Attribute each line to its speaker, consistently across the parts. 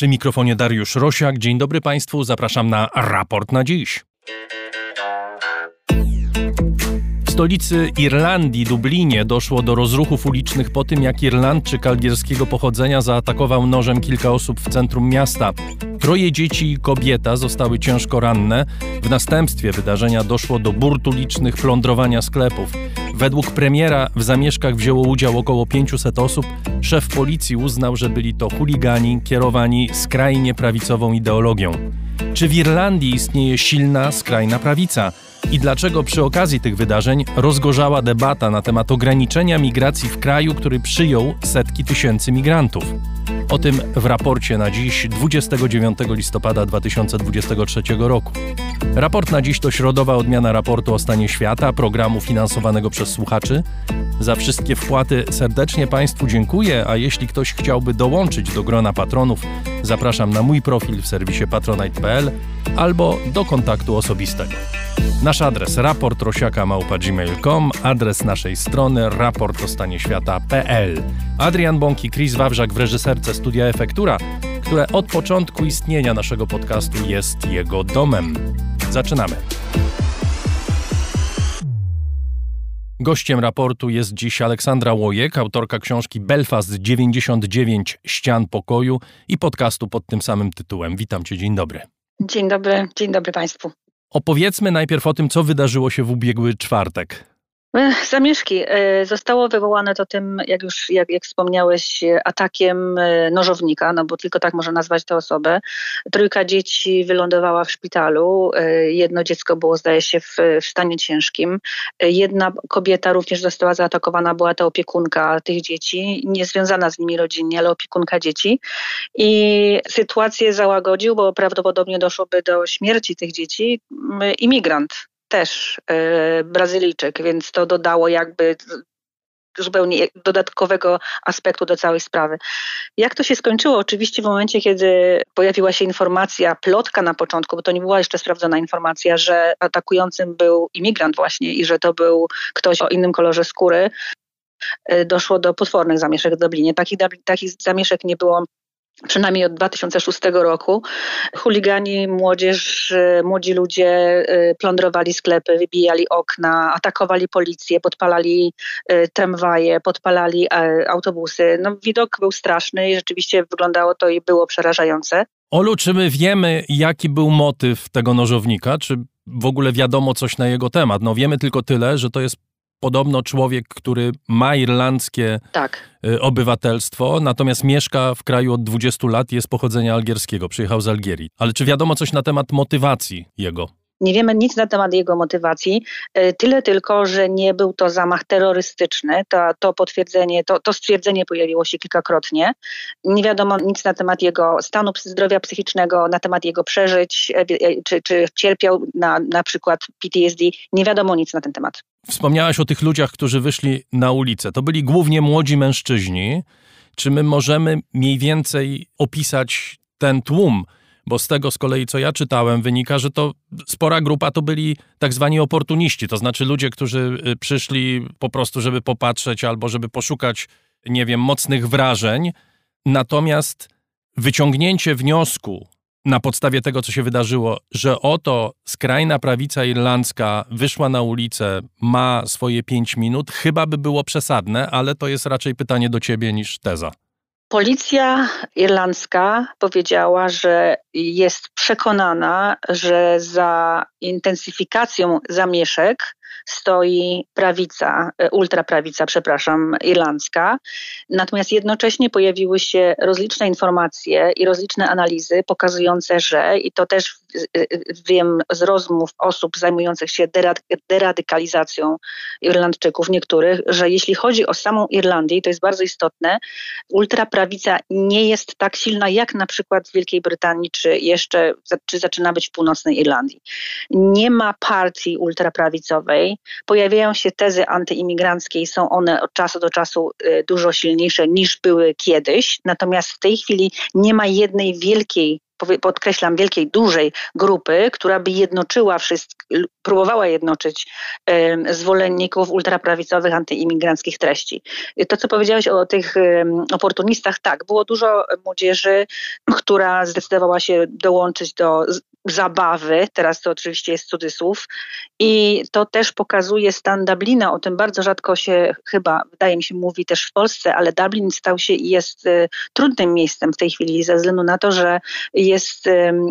Speaker 1: Przy mikrofonie Dariusz Rosiak. Dzień dobry Państwu, zapraszam na raport na dziś. W stolicy Irlandii, Dublinie, doszło do rozruchów ulicznych po tym, jak Irlandczyk algierskiego pochodzenia zaatakował nożem kilka osób w centrum miasta. Troje dzieci i kobieta zostały ciężko ranne. W następstwie wydarzenia doszło do burtu licznych, plądrowania sklepów. Według premiera w zamieszkach wzięło udział około 500 osób. Szef policji uznał, że byli to chuligani kierowani skrajnie prawicową ideologią. Czy w Irlandii istnieje silna, skrajna prawica? I dlaczego przy okazji tych wydarzeń rozgorzała debata na temat ograniczenia migracji w kraju, który przyjął setki tysięcy migrantów? O tym w raporcie na dziś 29 listopada 2023 roku. Raport na dziś to środowa odmiana raportu o stanie świata, programu finansowanego przez słuchaczy. Za wszystkie wpłaty serdecznie Państwu dziękuję, a jeśli ktoś chciałby dołączyć do grona patronów, zapraszam na mój profil w serwisie patronite.pl albo do kontaktu osobistego. Nasz adres raportrosiaka.gmail.com, adres naszej strony raportostanieświata.pl. Adrian Bąk i Chris Wawrzak w reżyserce Studia Efektura, które od początku istnienia naszego podcastu jest jego domem. Zaczynamy. Gościem raportu jest dziś Aleksandra Łojek, autorka książki Belfast 99 ścian pokoju i podcastu pod tym samym tytułem. Witam cię, dzień dobry.
Speaker 2: Dzień dobry, dzień dobry Państwu.
Speaker 1: Opowiedzmy najpierw o tym, co wydarzyło się w ubiegły czwartek.
Speaker 2: Zamieszki. E, zostało wywołane to tym, jak już jak, jak wspomniałeś, atakiem e, nożownika, no bo tylko tak można nazwać tę osobę. Trójka dzieci wylądowała w szpitalu. E, jedno dziecko było, zdaje się, w, w stanie ciężkim. Jedna kobieta również została zaatakowana, była to opiekunka tych dzieci, nie związana z nimi rodzinnie, ale opiekunka dzieci. I sytuację załagodził, bo prawdopodobnie doszłoby do śmierci tych dzieci, imigrant też e, Brazylijczyk, więc to dodało jakby zupełnie dodatkowego aspektu do całej sprawy. Jak to się skończyło? Oczywiście w momencie, kiedy pojawiła się informacja, plotka na początku, bo to nie była jeszcze sprawdzona informacja, że atakującym był imigrant właśnie i że to był ktoś o innym kolorze skóry, e, doszło do potwornych zamieszek w Dublinie. Takich, takich zamieszek nie było przynajmniej od 2006 roku. Chuligani, młodzież, y, młodzi ludzie y, plądrowali sklepy, wybijali okna, atakowali policję, podpalali y, tramwaje, podpalali autobusy. No, widok był straszny i rzeczywiście wyglądało to i było przerażające.
Speaker 1: Olu, czy my wiemy, jaki był motyw tego nożownika? Czy w ogóle wiadomo coś na jego temat? No wiemy tylko tyle, że to jest podobno człowiek, który ma irlandzkie tak. Y, obywatelstwo, natomiast mieszka w kraju od 20 lat i jest pochodzenia algierskiego, przyjechał z Algierii. Ale czy wiadomo coś na temat motywacji jego?
Speaker 2: Nie wiemy nic na temat jego motywacji, y, tyle tylko, że nie był to zamach terrorystyczny. To, to potwierdzenie, to, to stwierdzenie pojawiło się kilkakrotnie. Nie wiadomo nic na temat jego stanu zdrowia psychicznego, na temat jego przeżyć, e, e, czy, czy cierpiał na, na przykład PTSD. Nie wiadomo nic na ten temat.
Speaker 1: Wspomniałaś o tych ludziach, którzy wyszli na ulicę. To byli głównie młodzi mężczyźni. Czy my możemy mniej więcej opisać ten tłum? Bo z tego z kolei, co ja czytałem, wynika, że to spora grupa to byli tak zwani oportuniści, to znaczy ludzie, którzy y, przyszli po prostu, żeby popatrzeć albo żeby poszukać, nie wiem, mocnych wrażeń. Natomiast wyciągnięcie wniosku na podstawie tego, co się wydarzyło, że oto skrajna prawica irlandzka wyszła na ulicę, ma swoje pięć minut, chyba by było przesadne, ale to jest raczej pytanie do ciebie niż teza.
Speaker 2: Policja irlandzka powiedziała, że jest przekonana, że za intensyfikacją zamieszek stoi prawica, e, ultraprawica, przepraszam, irlandzka. Natomiast jednocześnie pojawiły się rozliczne informacje i rozliczne analizy pokazujące, że, i to też e, wiem z rozmów osób zajmujących się deradykalizacją Irlandczyków niektórych, że jeśli chodzi o samą Irlandię, to jest bardzo istotne, ultraprawica nie jest tak silna jak na przykład w Wielkiej Brytanii, czy jeszcze, czy zaczyna być w północnej Irlandii. Nie ma partii ultraprawicowej, pojawiają się tezy antyimigranckie i są one od czasu do czasu y, dużo silniejsze niż były kiedyś. Natomiast w tej chwili nie ma jednej wielkiej podkreślam, wielkiej, dużej grupy, która by jednoczyła wszystkich, próbowała jednoczyć zwolenników ultraprawicowych, antyimigranckich treści. To, co powiedziałeś o tych oportunistach, tak, było dużo młodzieży, która zdecydowała się dołączyć do zabawy, teraz to oczywiście jest cudzysłów, i to też pokazuje stan Dublina, o tym bardzo rzadko się chyba, wydaje mi się, mówi też w Polsce, ale Dublin stał się i jest y, trudnym miejscem w tej chwili ze względu na to, że jest,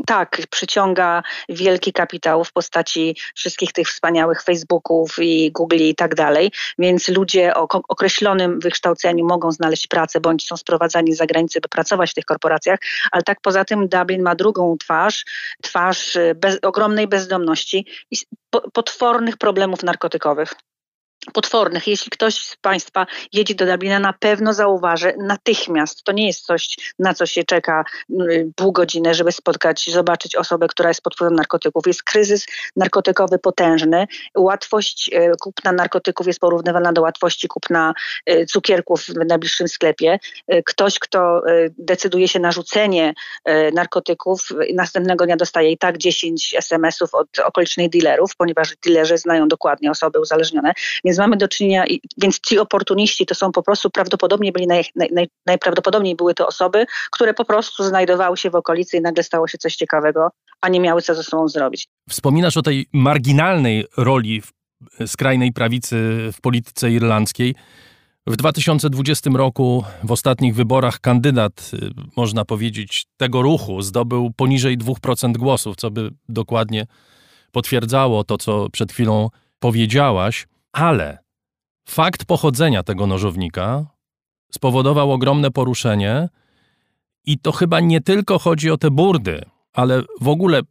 Speaker 2: tak, przyciąga wielki kapitał w postaci wszystkich tych wspaniałych Facebooków i Google i tak dalej, więc ludzie o określonym wykształceniu mogą znaleźć pracę bądź są sprowadzani z zagranicy, by pracować w tych korporacjach, ale tak poza tym Dublin ma drugą twarz, twarz y, bez, ogromnej bezdomności i potwornych problemów narkotykowych potwornych. Jeśli ktoś z Państwa jedzie do Dublina, na pewno zauważy natychmiast. To nie jest coś, na co się czeka y, pół godziny, żeby spotkać, zobaczyć osobę, która jest pod wpływem narkotyków. Jest kryzys narkotykowy potężny. Łatwość y, kupna narkotyków jest porównywana do łatwości kupna y, cukierków w najbliższym sklepie. Ktoś, kto decyduje się na rzucenie narkotyków, następnego dnia dostaje i tak 10 SMS-ów od okolicznych dealerów, ponieważ dealerzy znają dokładnie osoby uzależnione. Więc mamy do czynienia, więc ci oportuniści to są po prostu prawdopodobnie byli naj, naj, najprawdopodobniej były to osoby, które po prostu znajdowały się w okolicy i nagle stało się coś ciekawego, a nie miały co ze sobą zrobić.
Speaker 1: Wspominasz o tej marginalnej roli skrajnej prawicy w polityce irlandzkiej. W 2020 roku, w ostatnich wyborach, kandydat, y, można powiedzieć, tego ruchu zdobył poniżej 2% głosów, co by dokładnie potwierdzało to, co przed chwilą powiedziałaś. Ale fakt pochodzenia tego nożownika spowodował ogromne poruszenie i to chyba nie tylko chodzi o te burdy, ale w ogóle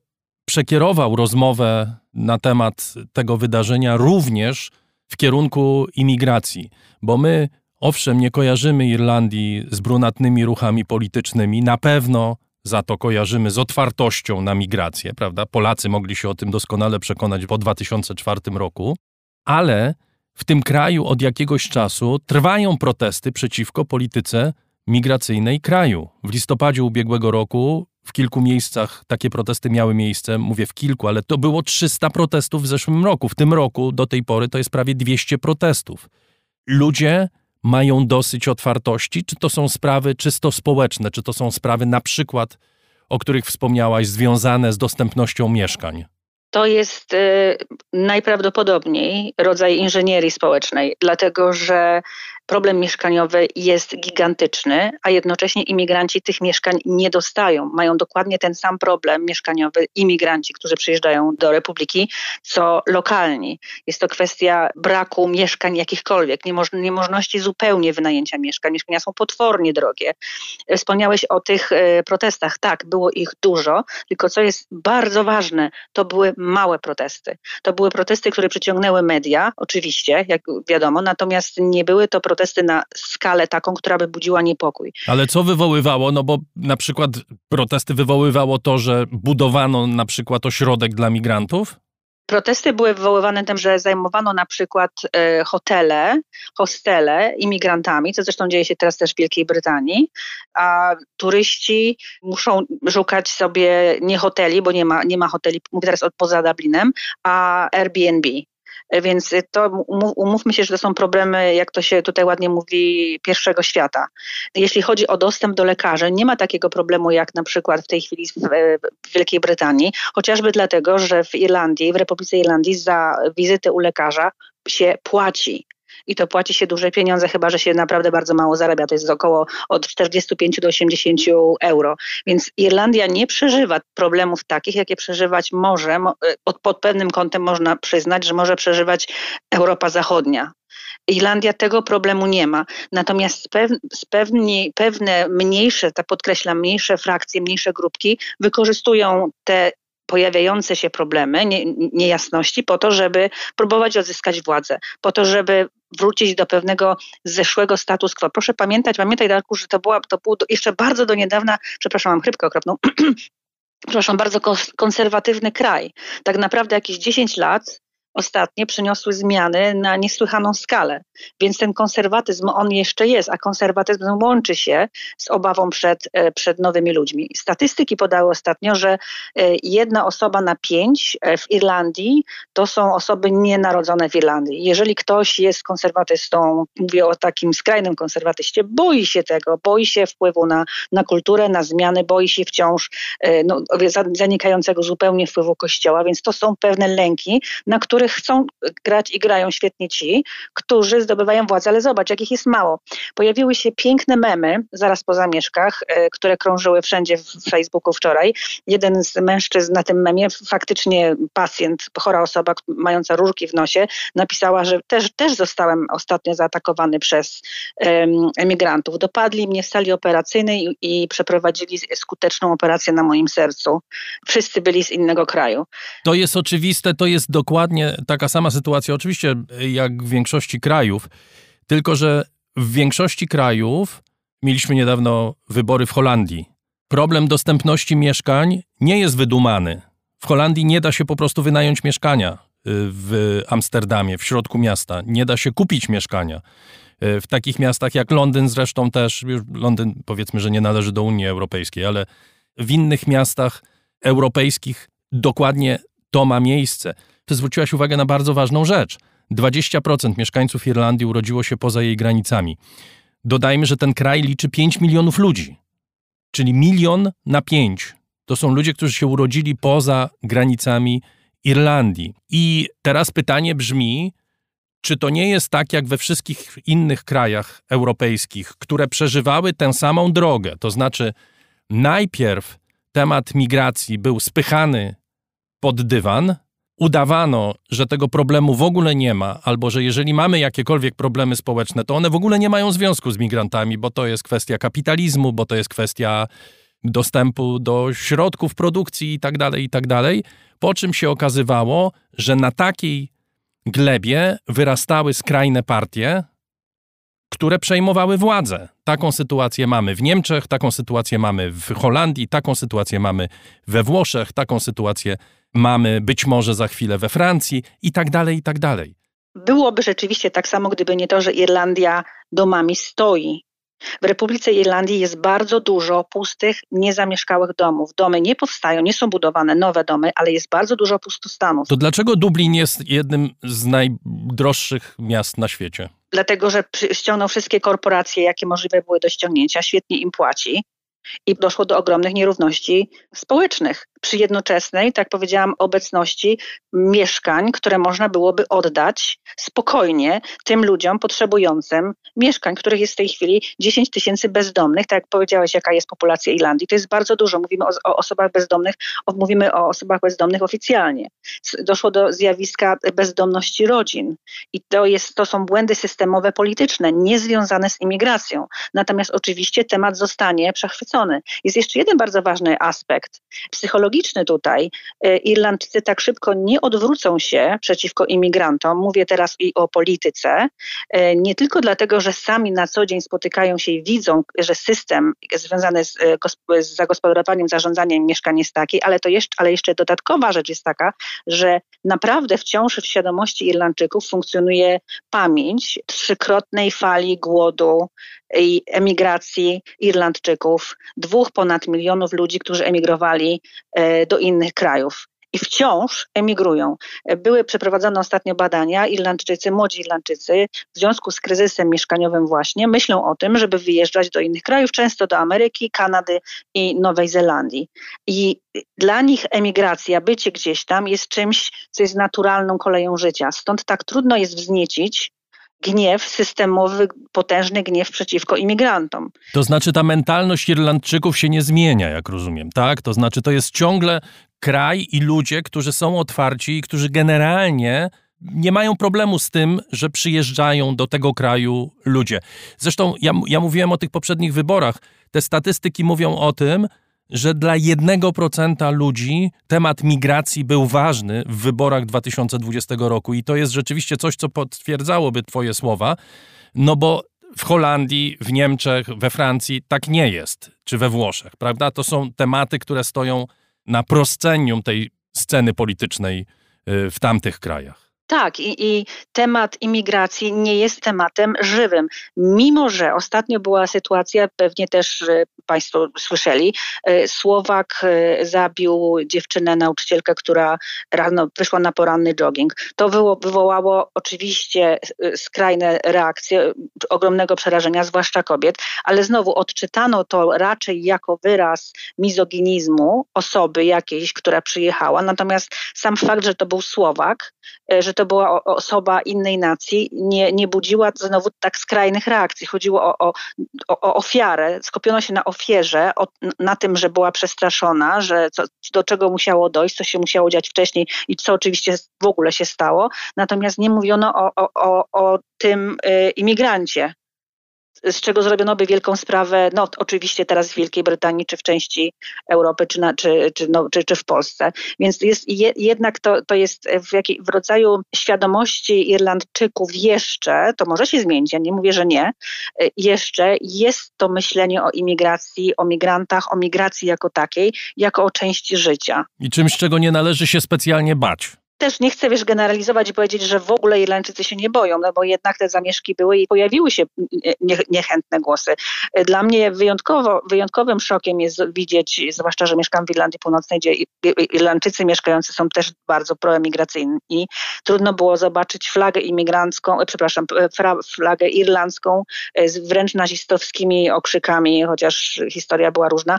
Speaker 1: przekierował rozmowę na temat tego wydarzenia również w kierunku imigracji, bo my owszem nie kojarzymy Irlandii z brunatnymi ruchami politycznymi, na pewno za to kojarzymy z otwartością na migrację, prawda? Polacy mogli się o tym doskonale przekonać po 2004 roku, ale w tym kraju od jakiegoś czasu trwają protesty przeciwko polityce migracyjnej kraju. W listopadzie ubiegłego roku w kilku miejscach takie protesty miały miejsce, mówię w kilku, ale to było 300 protestów w zeszłym roku. W tym roku do tej pory to jest prawie 200 protestów. Ludzie mają dosyć otwartości, czy to są sprawy czysto społeczne, czy to są sprawy na przykład, o których wspomniałaś, związane z dostępnością mieszkań?
Speaker 2: To jest y, najprawdopodobniej rodzaj inżynierii społecznej, dlatego że problem mieszkaniowy jest gigantyczny, a jednocześnie imigranci tych mieszkań nie dostają. Mają dokładnie ten sam problem mieszkaniowy imigranci, którzy przyjeżdżają do Republiki, co lokalni. Jest to kwestia braku mieszkań jakichkolwiek, niemoż niemożności zupełnie wynajęcia mieszkań. Mieszkania są potwornie drogie. Wspomniałeś o tych e, protestach. Tak, było ich dużo, tylko co jest bardzo ważne, to były małe protesty. To były protesty, które przyciągnęły media, oczywiście, jak wiadomo, natomiast nie były to protesty, protesty na skalę taką, która by budziła niepokój.
Speaker 1: Ale co wywoływało? No bo na przykład protesty wywoływało to, że budowano na przykład ośrodek dla migrantów?
Speaker 2: Protesty były wywoływane tym, że zajmowano na przykład e, hotele, hostele imigrantami, co zresztą dzieje się teraz też w Wielkiej Brytanii, a turyści muszą szukać sobie nie hoteli, bo nie ma, nie ma hoteli, mówię teraz od poza Dublinem, a Airbnb. Więc to umówmy się, że to są problemy, jak to się tutaj ładnie mówi, pierwszego świata. Jeśli chodzi o dostęp do lekarzy, nie ma takiego problemu jak na przykład w tej chwili w Wielkiej Brytanii, chociażby dlatego, że w Irlandii, w Republice Irlandii za wizytę u lekarza się płaci i to płaci się duże pieniądze, chyba że się naprawdę bardzo mało zarabia. To jest około od 45 do 80 euro. Więc Irlandia nie przeżywa problemów takich, jakie przeżywać może, e, pod pewnym kątem można przyznać, że może przeżywać Europa Zachodnia. Irlandia tego problemu nie ma. Natomiast pewni, pewne mniejsze, tak podkreślam, mniejsze frakcje, mniejsze grupki wykorzystują te pojawiające się problemy, nie, niejasności po to, żeby próbować odzyskać władzę, po to, żeby wrócić do pewnego zeszłego status quo. Proszę pamiętać, pamiętaj Darku, że to, była, to było jeszcze bardzo do niedawna, przepraszam, mam chrypkę okropną, przepraszam, bardzo konserwatywny kraj. Tak naprawdę jakieś 10 lat ostatnie przyniosły zmiany na niesłychaną skalę. Więc ten konserwatyzm, on jeszcze jest, a konserwatyzm łączy się z obawą przed, e, przed nowymi ludźmi. Statystyki podały ostatnio, że e, jedna osoba na pięć e, w Irlandii to są osoby nienarodzone w Irlandii. Jeżeli ktoś jest konserwatystą, mówię o takim skrajnym konserwatyście, boi się tego, boi się wpływu na, na kulturę, na zmiany, boi się wciąż no, zanikającego zupełnie wpływu Kościoła, więc to są pewne lęki, na których chcą grać i grają świetnie ci, którzy zdobywają władzę, ale zobacz, jakich jest mało. Pojawiły się piękne memy zaraz po zamieszkach, e, które krążyły wszędzie w Facebooku wczoraj. Jeden z mężczyzn na tym memie, faktycznie pacjent, chora osoba mająca rurki w nosie, napisała, że też, też zostałem ostatnio zaatakowany przez emigrantów. Dopadli mnie w sali operacyjnej i przeprowadzili skuteczną operację na moim sercu. Wszyscy byli z innego kraju.
Speaker 1: To jest oczywiste, to jest dokładnie taka sama sytuacja, oczywiście jak w większości krajów, tylko że w większości krajów mieliśmy niedawno wybory w Holandii. Problem dostępności mieszkań nie jest wydumany. W Holandii nie da się po prostu wynająć mieszkania y, w Amsterdamie, w środku miasta. Nie da się kupić mieszkania. Y, w takich miastach jak Londyn zresztą też, Londyn powiedzmy, że nie należy do Unii Europejskiej, ale w innych miastach europejskich dokładnie to ma miejsce. Ty zwróciłaś uwagę na bardzo ważną rzecz. 20% mieszkańców Irlandii urodziło się poza jej granicami. Dodajmy, że ten kraj liczy 5 milionów ludzi, czyli milion na 5. To są ludzie, którzy się urodzili poza granicami Irlandii. I teraz pytanie brzmi, czy to nie jest tak, jak we wszystkich innych krajach europejskich, które przeżywały tę samą drogę? To znaczy, najpierw temat migracji był spychany pod dywan, udawano, że tego problemu w ogóle nie ma, albo że jeżeli mamy jakiekolwiek problemy społeczne, to one w ogóle nie mają związku z migrantami, bo to jest kwestia kapitalizmu, bo to jest kwestia dostępu do środków produkcji i tak dalej, i tak dalej. Po czym się okazywało, że na takiej glebie wyrastały skrajne partie, które przejmowały władzę. Taką sytuację mamy w Niemczech, taką sytuację mamy w Holandii, taką sytuację mamy we Włoszech, taką sytuację mamy być może za chwilę we Francji i tak dalej, i tak dalej.
Speaker 2: Byłoby rzeczywiście tak samo, gdyby nie to, że Irlandia domami stoi. W Republice Irlandii jest bardzo dużo pustych, niezamieszkałych domów. Domy nie powstają, nie są budowane nowe domy, ale jest bardzo dużo pustostanów.
Speaker 1: To dlaczego Dublin jest jednym z najdroższych miast na świecie?
Speaker 2: Dlatego, że ściągnął wszystkie korporacje, jakie możliwe były do ściągnięcia, świetnie im płaci i doszło do ogromnych nierówności społecznych przy jednoczesnej, tak powiedziałam, obecności mieszkań, które można byłoby oddać spokojnie tym ludziom potrzebującym mieszkań, których jest w tej chwili 10 tysięcy bezdomnych. Tak jak powiedziałeś, jaka jest populacja Irlandii, to jest bardzo dużo. Mówimy o, o osobach bezdomnych, o, mówimy o osobach bezdomnych oficjalnie. Doszło do zjawiska bezdomności rodzin i to, jest, to są błędy systemowe, polityczne, niezwiązane z imigracją. Natomiast oczywiście temat zostanie przechwycony. Jest jeszcze jeden bardzo ważny aspekt psychologiczny logiczny tutaj. E, Irlandczycy tak szybko nie odwrócą się przeciwko imigrantom. Mówię teraz i o polityce. E, nie tylko dlatego, że sami na co dzień spotykają się i widzą, że system związany z, e, z zagospodarowaniem, zarządzaniem mieszkań jest taki, ale, to jeszcze, ale jeszcze dodatkowa rzecz jest taka, że naprawdę wciąż w świadomości Irlandczyków funkcjonuje pamięć trzykrotnej fali głodu i emigracji Irlandczyków, dwóch ponad milionów ludzi, którzy emigrowali E, do innych krajów i wciąż emigrują. E, były przeprowadzone ostatnio badania, Irlandczycy, młodzi Irlandczycy w związku z kryzysem mieszkaniowym właśnie myślą o tym, żeby wyjeżdżać do innych krajów, często do Ameryki, Kanady i Nowej Zelandii. I dla nich emigracja, bycie gdzieś tam jest czymś, co jest naturalną koleją życia. Stąd tak trudno jest wzniecić gniew systemowy, potężny gniew przeciwko imigrantom.
Speaker 1: To znaczy ta mentalność Irlandczyków się nie zmienia, jak rozumiem, tak? To znaczy to jest ciągle kraj i ludzie, którzy są otwarci i którzy generalnie nie mają problemu z tym, że przyjeżdżają do tego kraju ludzie. Zresztą ja, ja mówiłem o tych poprzednich wyborach. Te statystyki mówią o tym, że dla jednego procenta ludzi temat migracji był ważny w wyborach 2020 roku i to jest rzeczywiście coś, co potwierdzałoby Twoje słowa, no bo w Holandii, w Niemczech, we Francji tak nie jest, czy we Włoszech, prawda? To są tematy, które stoją na proscenium tej sceny politycznej y, w tamtych krajach.
Speaker 2: Tak, i, i, temat imigracji nie jest tematem żywym. Mimo, że ostatnio była sytuacja, pewnie też Państwo słyszeli, e, Słowak e, zabił dziewczynę, nauczycielkę, która rano wyszła na poranny jogging. To wywołało oczywiście skrajne reakcje, ogromnego przerażenia, zwłaszcza kobiet, ale znowu odczytano to raczej jako wyraz mizoginizmu osoby jakiejś, która przyjechała. Natomiast sam fakt, że to był Słowak, że to była osoba innej nacji, nie, nie budziła znowu tak skrajnych reakcji. Chodziło o, o, o ofiarę, skupiono się na ofierze, o, na tym, że była przestraszona, że co, do czego musiało dojść, co się musiało dziać wcześniej i co oczywiście w ogóle się stało. Natomiast nie mówiono o, o, o, tym y, imigrancie, z czego zrobiono by wielką sprawę, no oczywiście teraz w Wielkiej Brytanii, czy w części Europy, czy, na, czy, czy, no, czy, czy w Polsce. Więc jest, je, jednak to, to jest w, jakiej, w rodzaju świadomości Irlandczyków jeszcze, to może się zmienić, ja nie mówię, że nie, jeszcze jest to myślenie o imigracji, o migrantach, o migracji jako takiej, jako o części życia.
Speaker 1: I czymś, czego nie należy się specjalnie bać
Speaker 2: też nie chcę, wiesz, generalizować i powiedzieć, że w ogóle Irlandczycy się nie boją, no bo jednak te zamieszki były i pojawiły się niechętne głosy. Dla mnie wyjątkowo, wyjątkowym szokiem jest widzieć, zwłaszcza, że mieszkam w Irlandii Północnej, gdzie Irlandczycy mieszkający są też bardzo proemigracyjni. Trudno było zobaczyć flagę imigrancką, e, przepraszam, e, flagę irlandzką e, z wręcz nazistowskimi okrzykami, chociaż historia była różna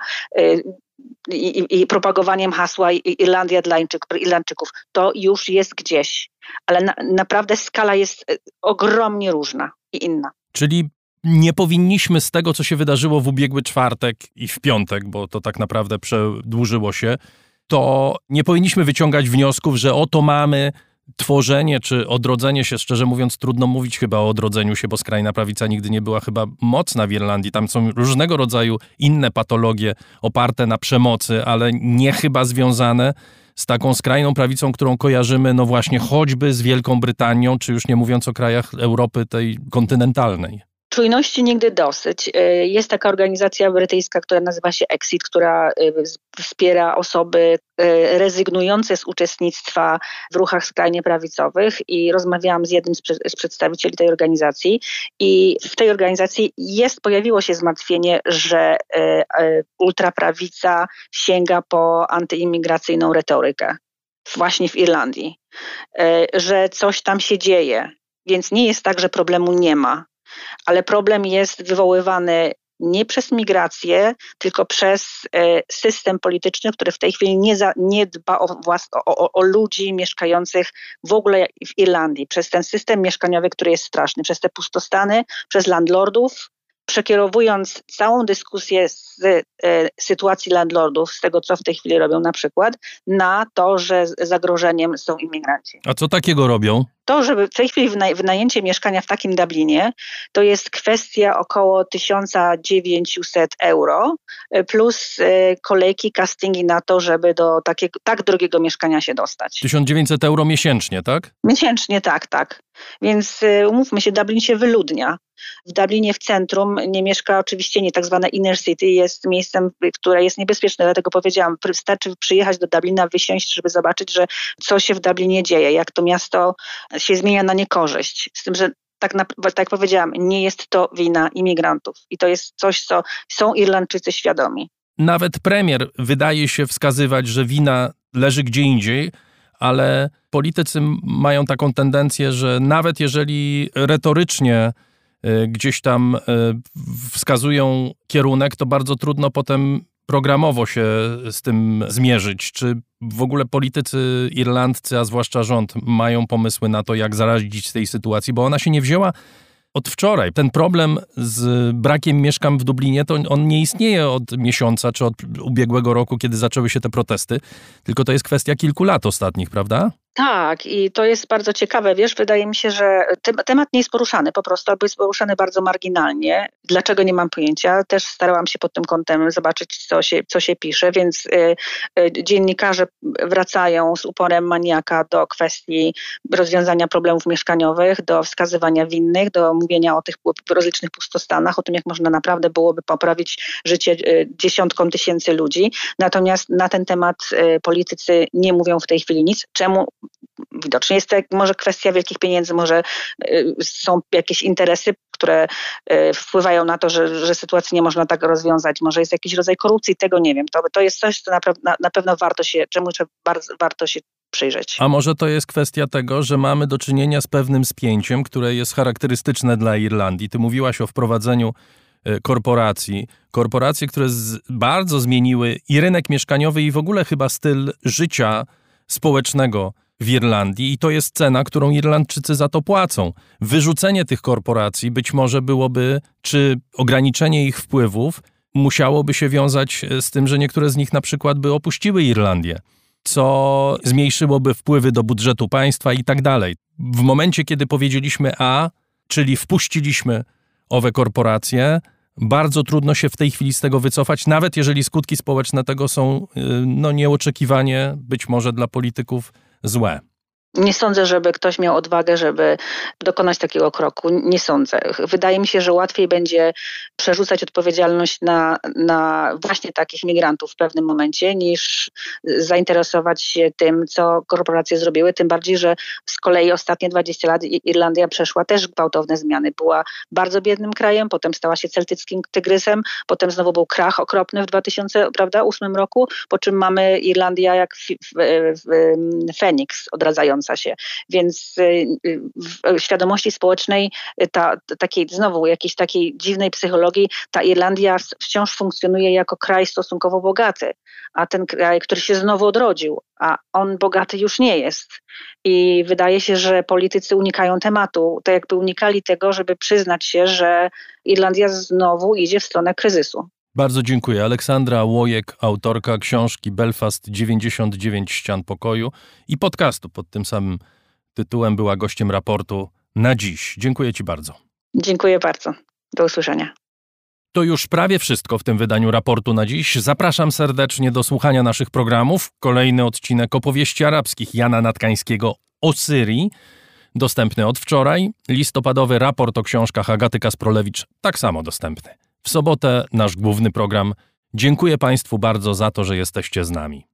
Speaker 2: i, i, propagowaniem hasła Irlandia dla Irlandczyków. To już jest gdzieś, ale na, naprawdę skala jest e, ogromnie różna i inna.
Speaker 1: Czyli nie powinniśmy z tego, co się wydarzyło w ubiegły czwartek i w piątek, bo to tak naprawdę przedłużyło się, to nie powinniśmy wyciągać wniosków, że oto mamy tworzenie czy odrodzenie się, szczerze mówiąc, trudno mówić chyba o odrodzeniu się, bo skrajna prawica nigdy nie była chyba mocna w Irlandii. Tam są różnego rodzaju inne patologie oparte na przemocy, ale nie chyba związane z taką skrajną prawicą, którą kojarzymy, no właśnie choćby z Wielką Brytanią, czy już nie mówiąc o krajach Europy tej kontynentalnej.
Speaker 2: Czujności nigdy dosyć. E, jest taka organizacja brytyjska, która nazywa się Exit, która e, wspiera osoby e, rezygnujące z uczestnictwa w ruchach skrajnie prawicowych i rozmawiałam z jednym z przedstawicieli tej organizacji i w tej organizacji jest, pojawiło się zmartwienie, że ultraprawica sięga po antyimigracyjną retorykę właśnie w Irlandii, że coś tam się dzieje. Więc nie jest tak, że problemu nie ma ale problem jest wywoływany nie przez migrację, tylko przez e, system polityczny, który w tej chwili nie, za, nie dba o, włas, o, o, o, ludzi mieszkających w ogóle w Irlandii, przez ten system mieszkaniowy, który jest straszny, przez te pustostany, przez landlordów, przekierowując całą dyskusję z e, sytuacji landlordów, z tego co w tej chwili robią na przykład, na to, że zagrożeniem są imigranci.
Speaker 1: A co takiego robią?
Speaker 2: To, żeby w tej chwili wynajęcie mieszkania w takim Dublinie, to jest kwestia około 1900 euro, e, plus e, kolejki, castingi na to, żeby do takiego, tak drogiego mieszkania się dostać.
Speaker 1: 1900 euro miesięcznie, tak?
Speaker 2: Miesięcznie, tak, tak. Więc umówmy się, Dublin się wyludnia. W Dublinie w centrum nie mieszka oczywiście nie tak zwane inner city, jest miejscem, które jest niebezpieczne, dlatego powiedziałam, wystarczy przyjechać do Dublina, wysiąść, żeby zobaczyć, że co się w Dublinie dzieje, jak to miasto się zmienia na niekorzyść. Z tym, że tak, na, tak jak powiedziałam, nie jest to wina imigrantów i to jest coś, co są Irlandczycy świadomi.
Speaker 1: Nawet premier wydaje się wskazywać, że wina leży gdzie indziej, ale politycy mają taką tendencję, że nawet jeżeli retorycznie Y, gdzieś tam y, wskazują kierunek, to bardzo trudno potem programowo się z tym zmierzyć. Czy w ogóle politycy irlandzcy, a zwłaszcza rząd, mają pomysły na to, jak zaradzić tej sytuacji, bo ona się nie wzięła od wczoraj. Ten problem z brakiem mieszkań w Dublinie, to on nie istnieje od miesiąca czy od ubiegłego roku, kiedy zaczęły się te protesty, tylko to jest kwestia kilku lat ostatnich, prawda?
Speaker 2: Tak, i to jest bardzo ciekawe. Wiesz, wydaje mi się, że temat nie jest poruszany po prostu, albo jest poruszany bardzo marginalnie. Dlaczego nie mam pojęcia? Też starałam się pod tym kątem zobaczyć, co się, co się pisze, więc y, y, dziennikarze wracają z uporem maniaka do kwestii rozwiązania problemów mieszkaniowych, do wskazywania winnych, do mówienia o tych rozlicznych pustostanach, o tym, jak można naprawdę byłoby poprawić życie y, dziesiątkom tysięcy ludzi. Natomiast na ten temat politycy nie mówią w tej chwili nic. Czemu widocznie jest to może kwestia wielkich pieniędzy, może y, są jakieś interesy, które y, wpływają na to, że, że sytuacji nie można tak rozwiązać. Może jest jakiś rodzaj korupcji, tego nie wiem. To, to jest coś, co na, na, na pewno warto się, czemu bardzo, warto się przyjrzeć.
Speaker 1: A może to jest kwestia tego, że mamy do czynienia z pewnym spięciem, które jest charakterystyczne dla Irlandii. Ty mówiłaś o wprowadzeniu e, korporacji. Korporacje, które z, bardzo zmieniły i rynek mieszkaniowy, i w ogóle chyba styl życia społecznego w Irlandii, i to jest cena, którą Irlandczycy za to płacą. Wyrzucenie tych korporacji być może byłoby, czy ograniczenie ich wpływów musiałoby się wiązać e, z tym, że niektóre z nich na przykład by opuściły Irlandię co zmniejszyłoby wpływy do budżetu państwa i tak dalej. W momencie, kiedy powiedzieliśmy A, czyli wpuściliśmy owe korporacje, bardzo trudno się w tej chwili z tego wycofać, nawet jeżeli skutki społeczne tego są y, no, nieoczekiwanie, być może dla polityków złe.
Speaker 2: Nie sądzę, żeby ktoś miał odwagę, żeby dokonać takiego kroku. Nie sądzę. Wydaje mi się, że łatwiej będzie przerzucać odpowiedzialność na, na właśnie takich migrantów w pewnym momencie, niż zainteresować się tym, co korporacje zrobiły. Tym bardziej, że z kolei ostatnie 20 lat Irlandia przeszła też gwałtowne zmiany. Była bardzo biednym krajem, potem stała się celtyckim tygrysem, potem znowu był krach okropny w 2008 roku, po czym mamy Irlandia jak Feniks odradzający się. Więc y, y, w świadomości społecznej y, ta, takiej znowu jakiejś takiej dziwnej psychologii, ta Irlandia wciąż funkcjonuje jako kraj stosunkowo bogaty, a ten kraj, który się znowu odrodził, a on bogaty już nie jest. I wydaje się, że politycy unikają tematu, tak jakby unikali tego, żeby przyznać się, że Irlandia znowu idzie w stronę kryzysu.
Speaker 1: Bardzo dziękuję. Aleksandra Łojek, autorka książki Belfast 99 ścian pokoju i podcastu pod tym samym tytułem była gościem raportu na dziś. Dziękuję Ci bardzo.
Speaker 2: Dziękuję bardzo. Do usłyszenia.
Speaker 1: To już prawie wszystko w tym wydaniu raportu na dziś. Zapraszam serdecznie do słuchania naszych programów. Kolejny odcinek opowieści arabskich Jana Natkańskiego o Syrii, dostępny od wczoraj. Listopadowy raport o książkach Agaty Kasprolewicz, tak samo dostępny. W sobotę nasz główny program. Dziękuję Państwu bardzo za to, że jesteście z nami.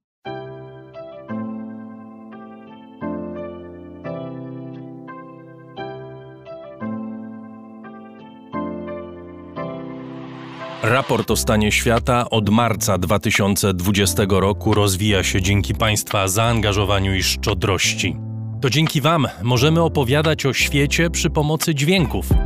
Speaker 1: Raport o stanie świata od marca 2020 roku rozwija się dzięki Państwa zaangażowaniu i szczodrości. To dzięki Wam możemy opowiadać o świecie przy pomocy dźwięków.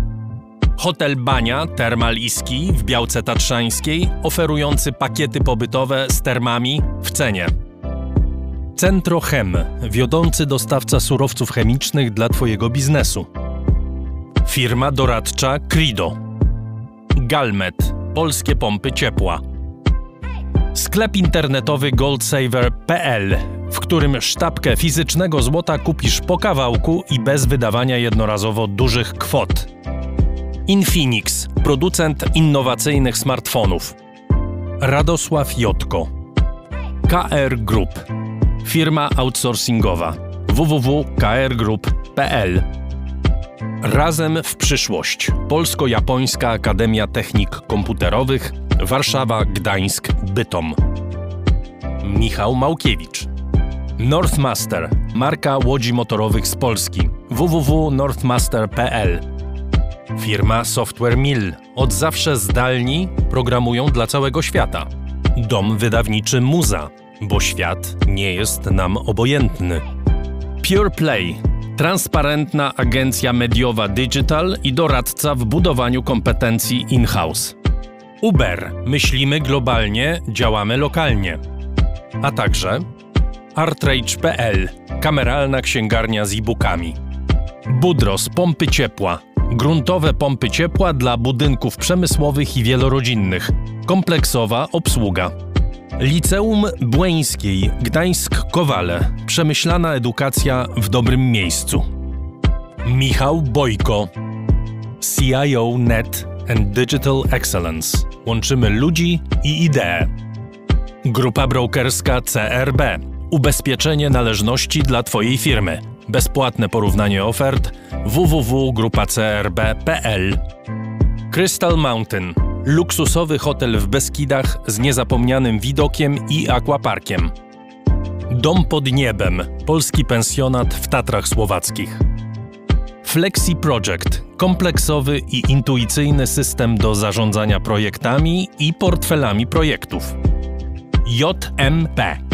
Speaker 1: Hotel Bania Termal w Białce Tatrzańskiej, oferujący pakiety pobytowe z termami w cenie. Centro Chem, wiodący dostawca surowców chemicznych dla Twojego biznesu. Firma doradcza Crido. Galmet, polskie pompy ciepła. Sklep internetowy goldsaver.pl, w którym sztabkę fizycznego złota kupisz po kawałku i bez wydawania jednorazowo dużych kwot. Infinix, producent innowacyjnych smartfonów. Radosław Jotko. KR Group, firma outsourcingowa. www.krgroup.pl Razem w przyszłość. Polsko-Japońska Akademia Technik Komputerowych, Warszawa, Gdańsk, Bytom. Michał Małkiewicz. Northmaster, marka łodzi motorowych z Polski. www.northmaster.pl Firma Software Mill. Od zawsze zdalni programują dla całego świata. Dom wydawniczy Muza, bo świat nie jest nam obojętny. Pure Play. Transparentna agencja mediowa digital i doradca w budowaniu kompetencji in-house. Uber. Myślimy globalnie, działamy lokalnie. A także Artrage.pl. Kameralna księgarnia z e-bookami. Budros pompy ciepła gruntowe pompy ciepła dla budynków przemysłowych i wielorodzinnych, kompleksowa obsługa. Liceum Błeńskiej, Gdańsk-Kowale. Przemyślana edukacja w dobrym miejscu. Michał Bojko, CIO Net and Digital Excellence. Łączymy ludzi i idee. Grupa brokerska CRB. Ubezpieczenie należności dla Twojej firmy. Bezpłatne porównanie ofert www.grupacrb.pl Crystal Mountain. Luksusowy hotel w Beskidach z niezapomnianym widokiem i aquaparkiem. Dom pod niebem. Polski pensjonat w Tatrach Słowackich. Flexi Project kompleksowy i intuicyjny system do zarządzania projektami i portfelami projektów. JMP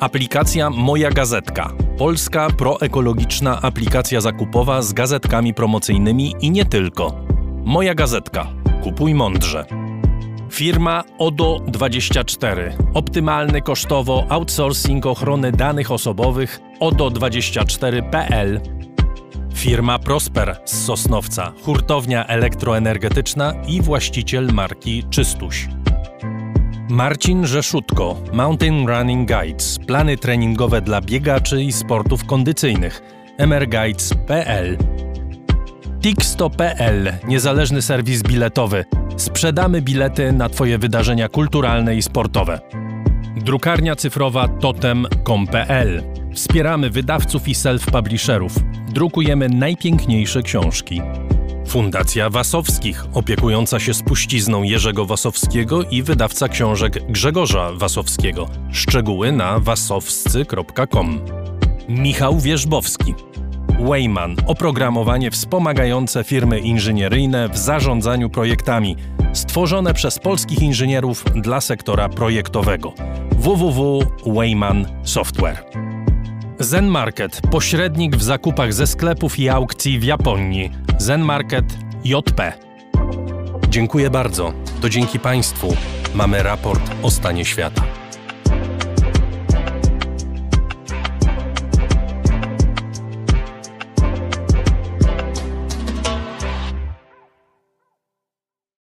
Speaker 1: Aplikacja Moja Gazetka. Polska proekologiczna aplikacja zakupowa z gazetkami promocyjnymi i nie tylko. Moja Gazetka. Kupuj mądrze. Firma ODO24. Optymalny kosztowo outsourcing ochrony danych osobowych ODO24.pl Firma Prosper z Sosnowca, hurtownia elektroenergetyczna i właściciel marki Czystuś. Marcin Rzeszutko, Mountain Running Guides, plany treningowe dla biegaczy i sportów kondycyjnych, mrguides.pl Tixto.pl, niezależny serwis biletowy. Sprzedamy bilety na Twoje wydarzenia kulturalne i sportowe. Drukarnia cyfrowa totem.com.pl Wspieramy wydawców i self-publisherów. Drukujemy najpiękniejsze książki. Fundacja Wasowskich, opiekująca się spuścizną Jerzego Wasowskiego i wydawca książek Grzegorza Wasowskiego. Szczegóły na wasowscy.com. Michał Wierzbowski. Wayman oprogramowanie wspomagające firmy inżynieryjne w zarządzaniu projektami, stworzone przez polskich inżynierów dla sektora projektowego. www.wayman Software. Zen Market, pośrednik w zakupach ze sklepów i aukcji w Japonii. Zen Market JP. Dziękuję bardzo. To dzięki Państwu mamy raport o stanie świata.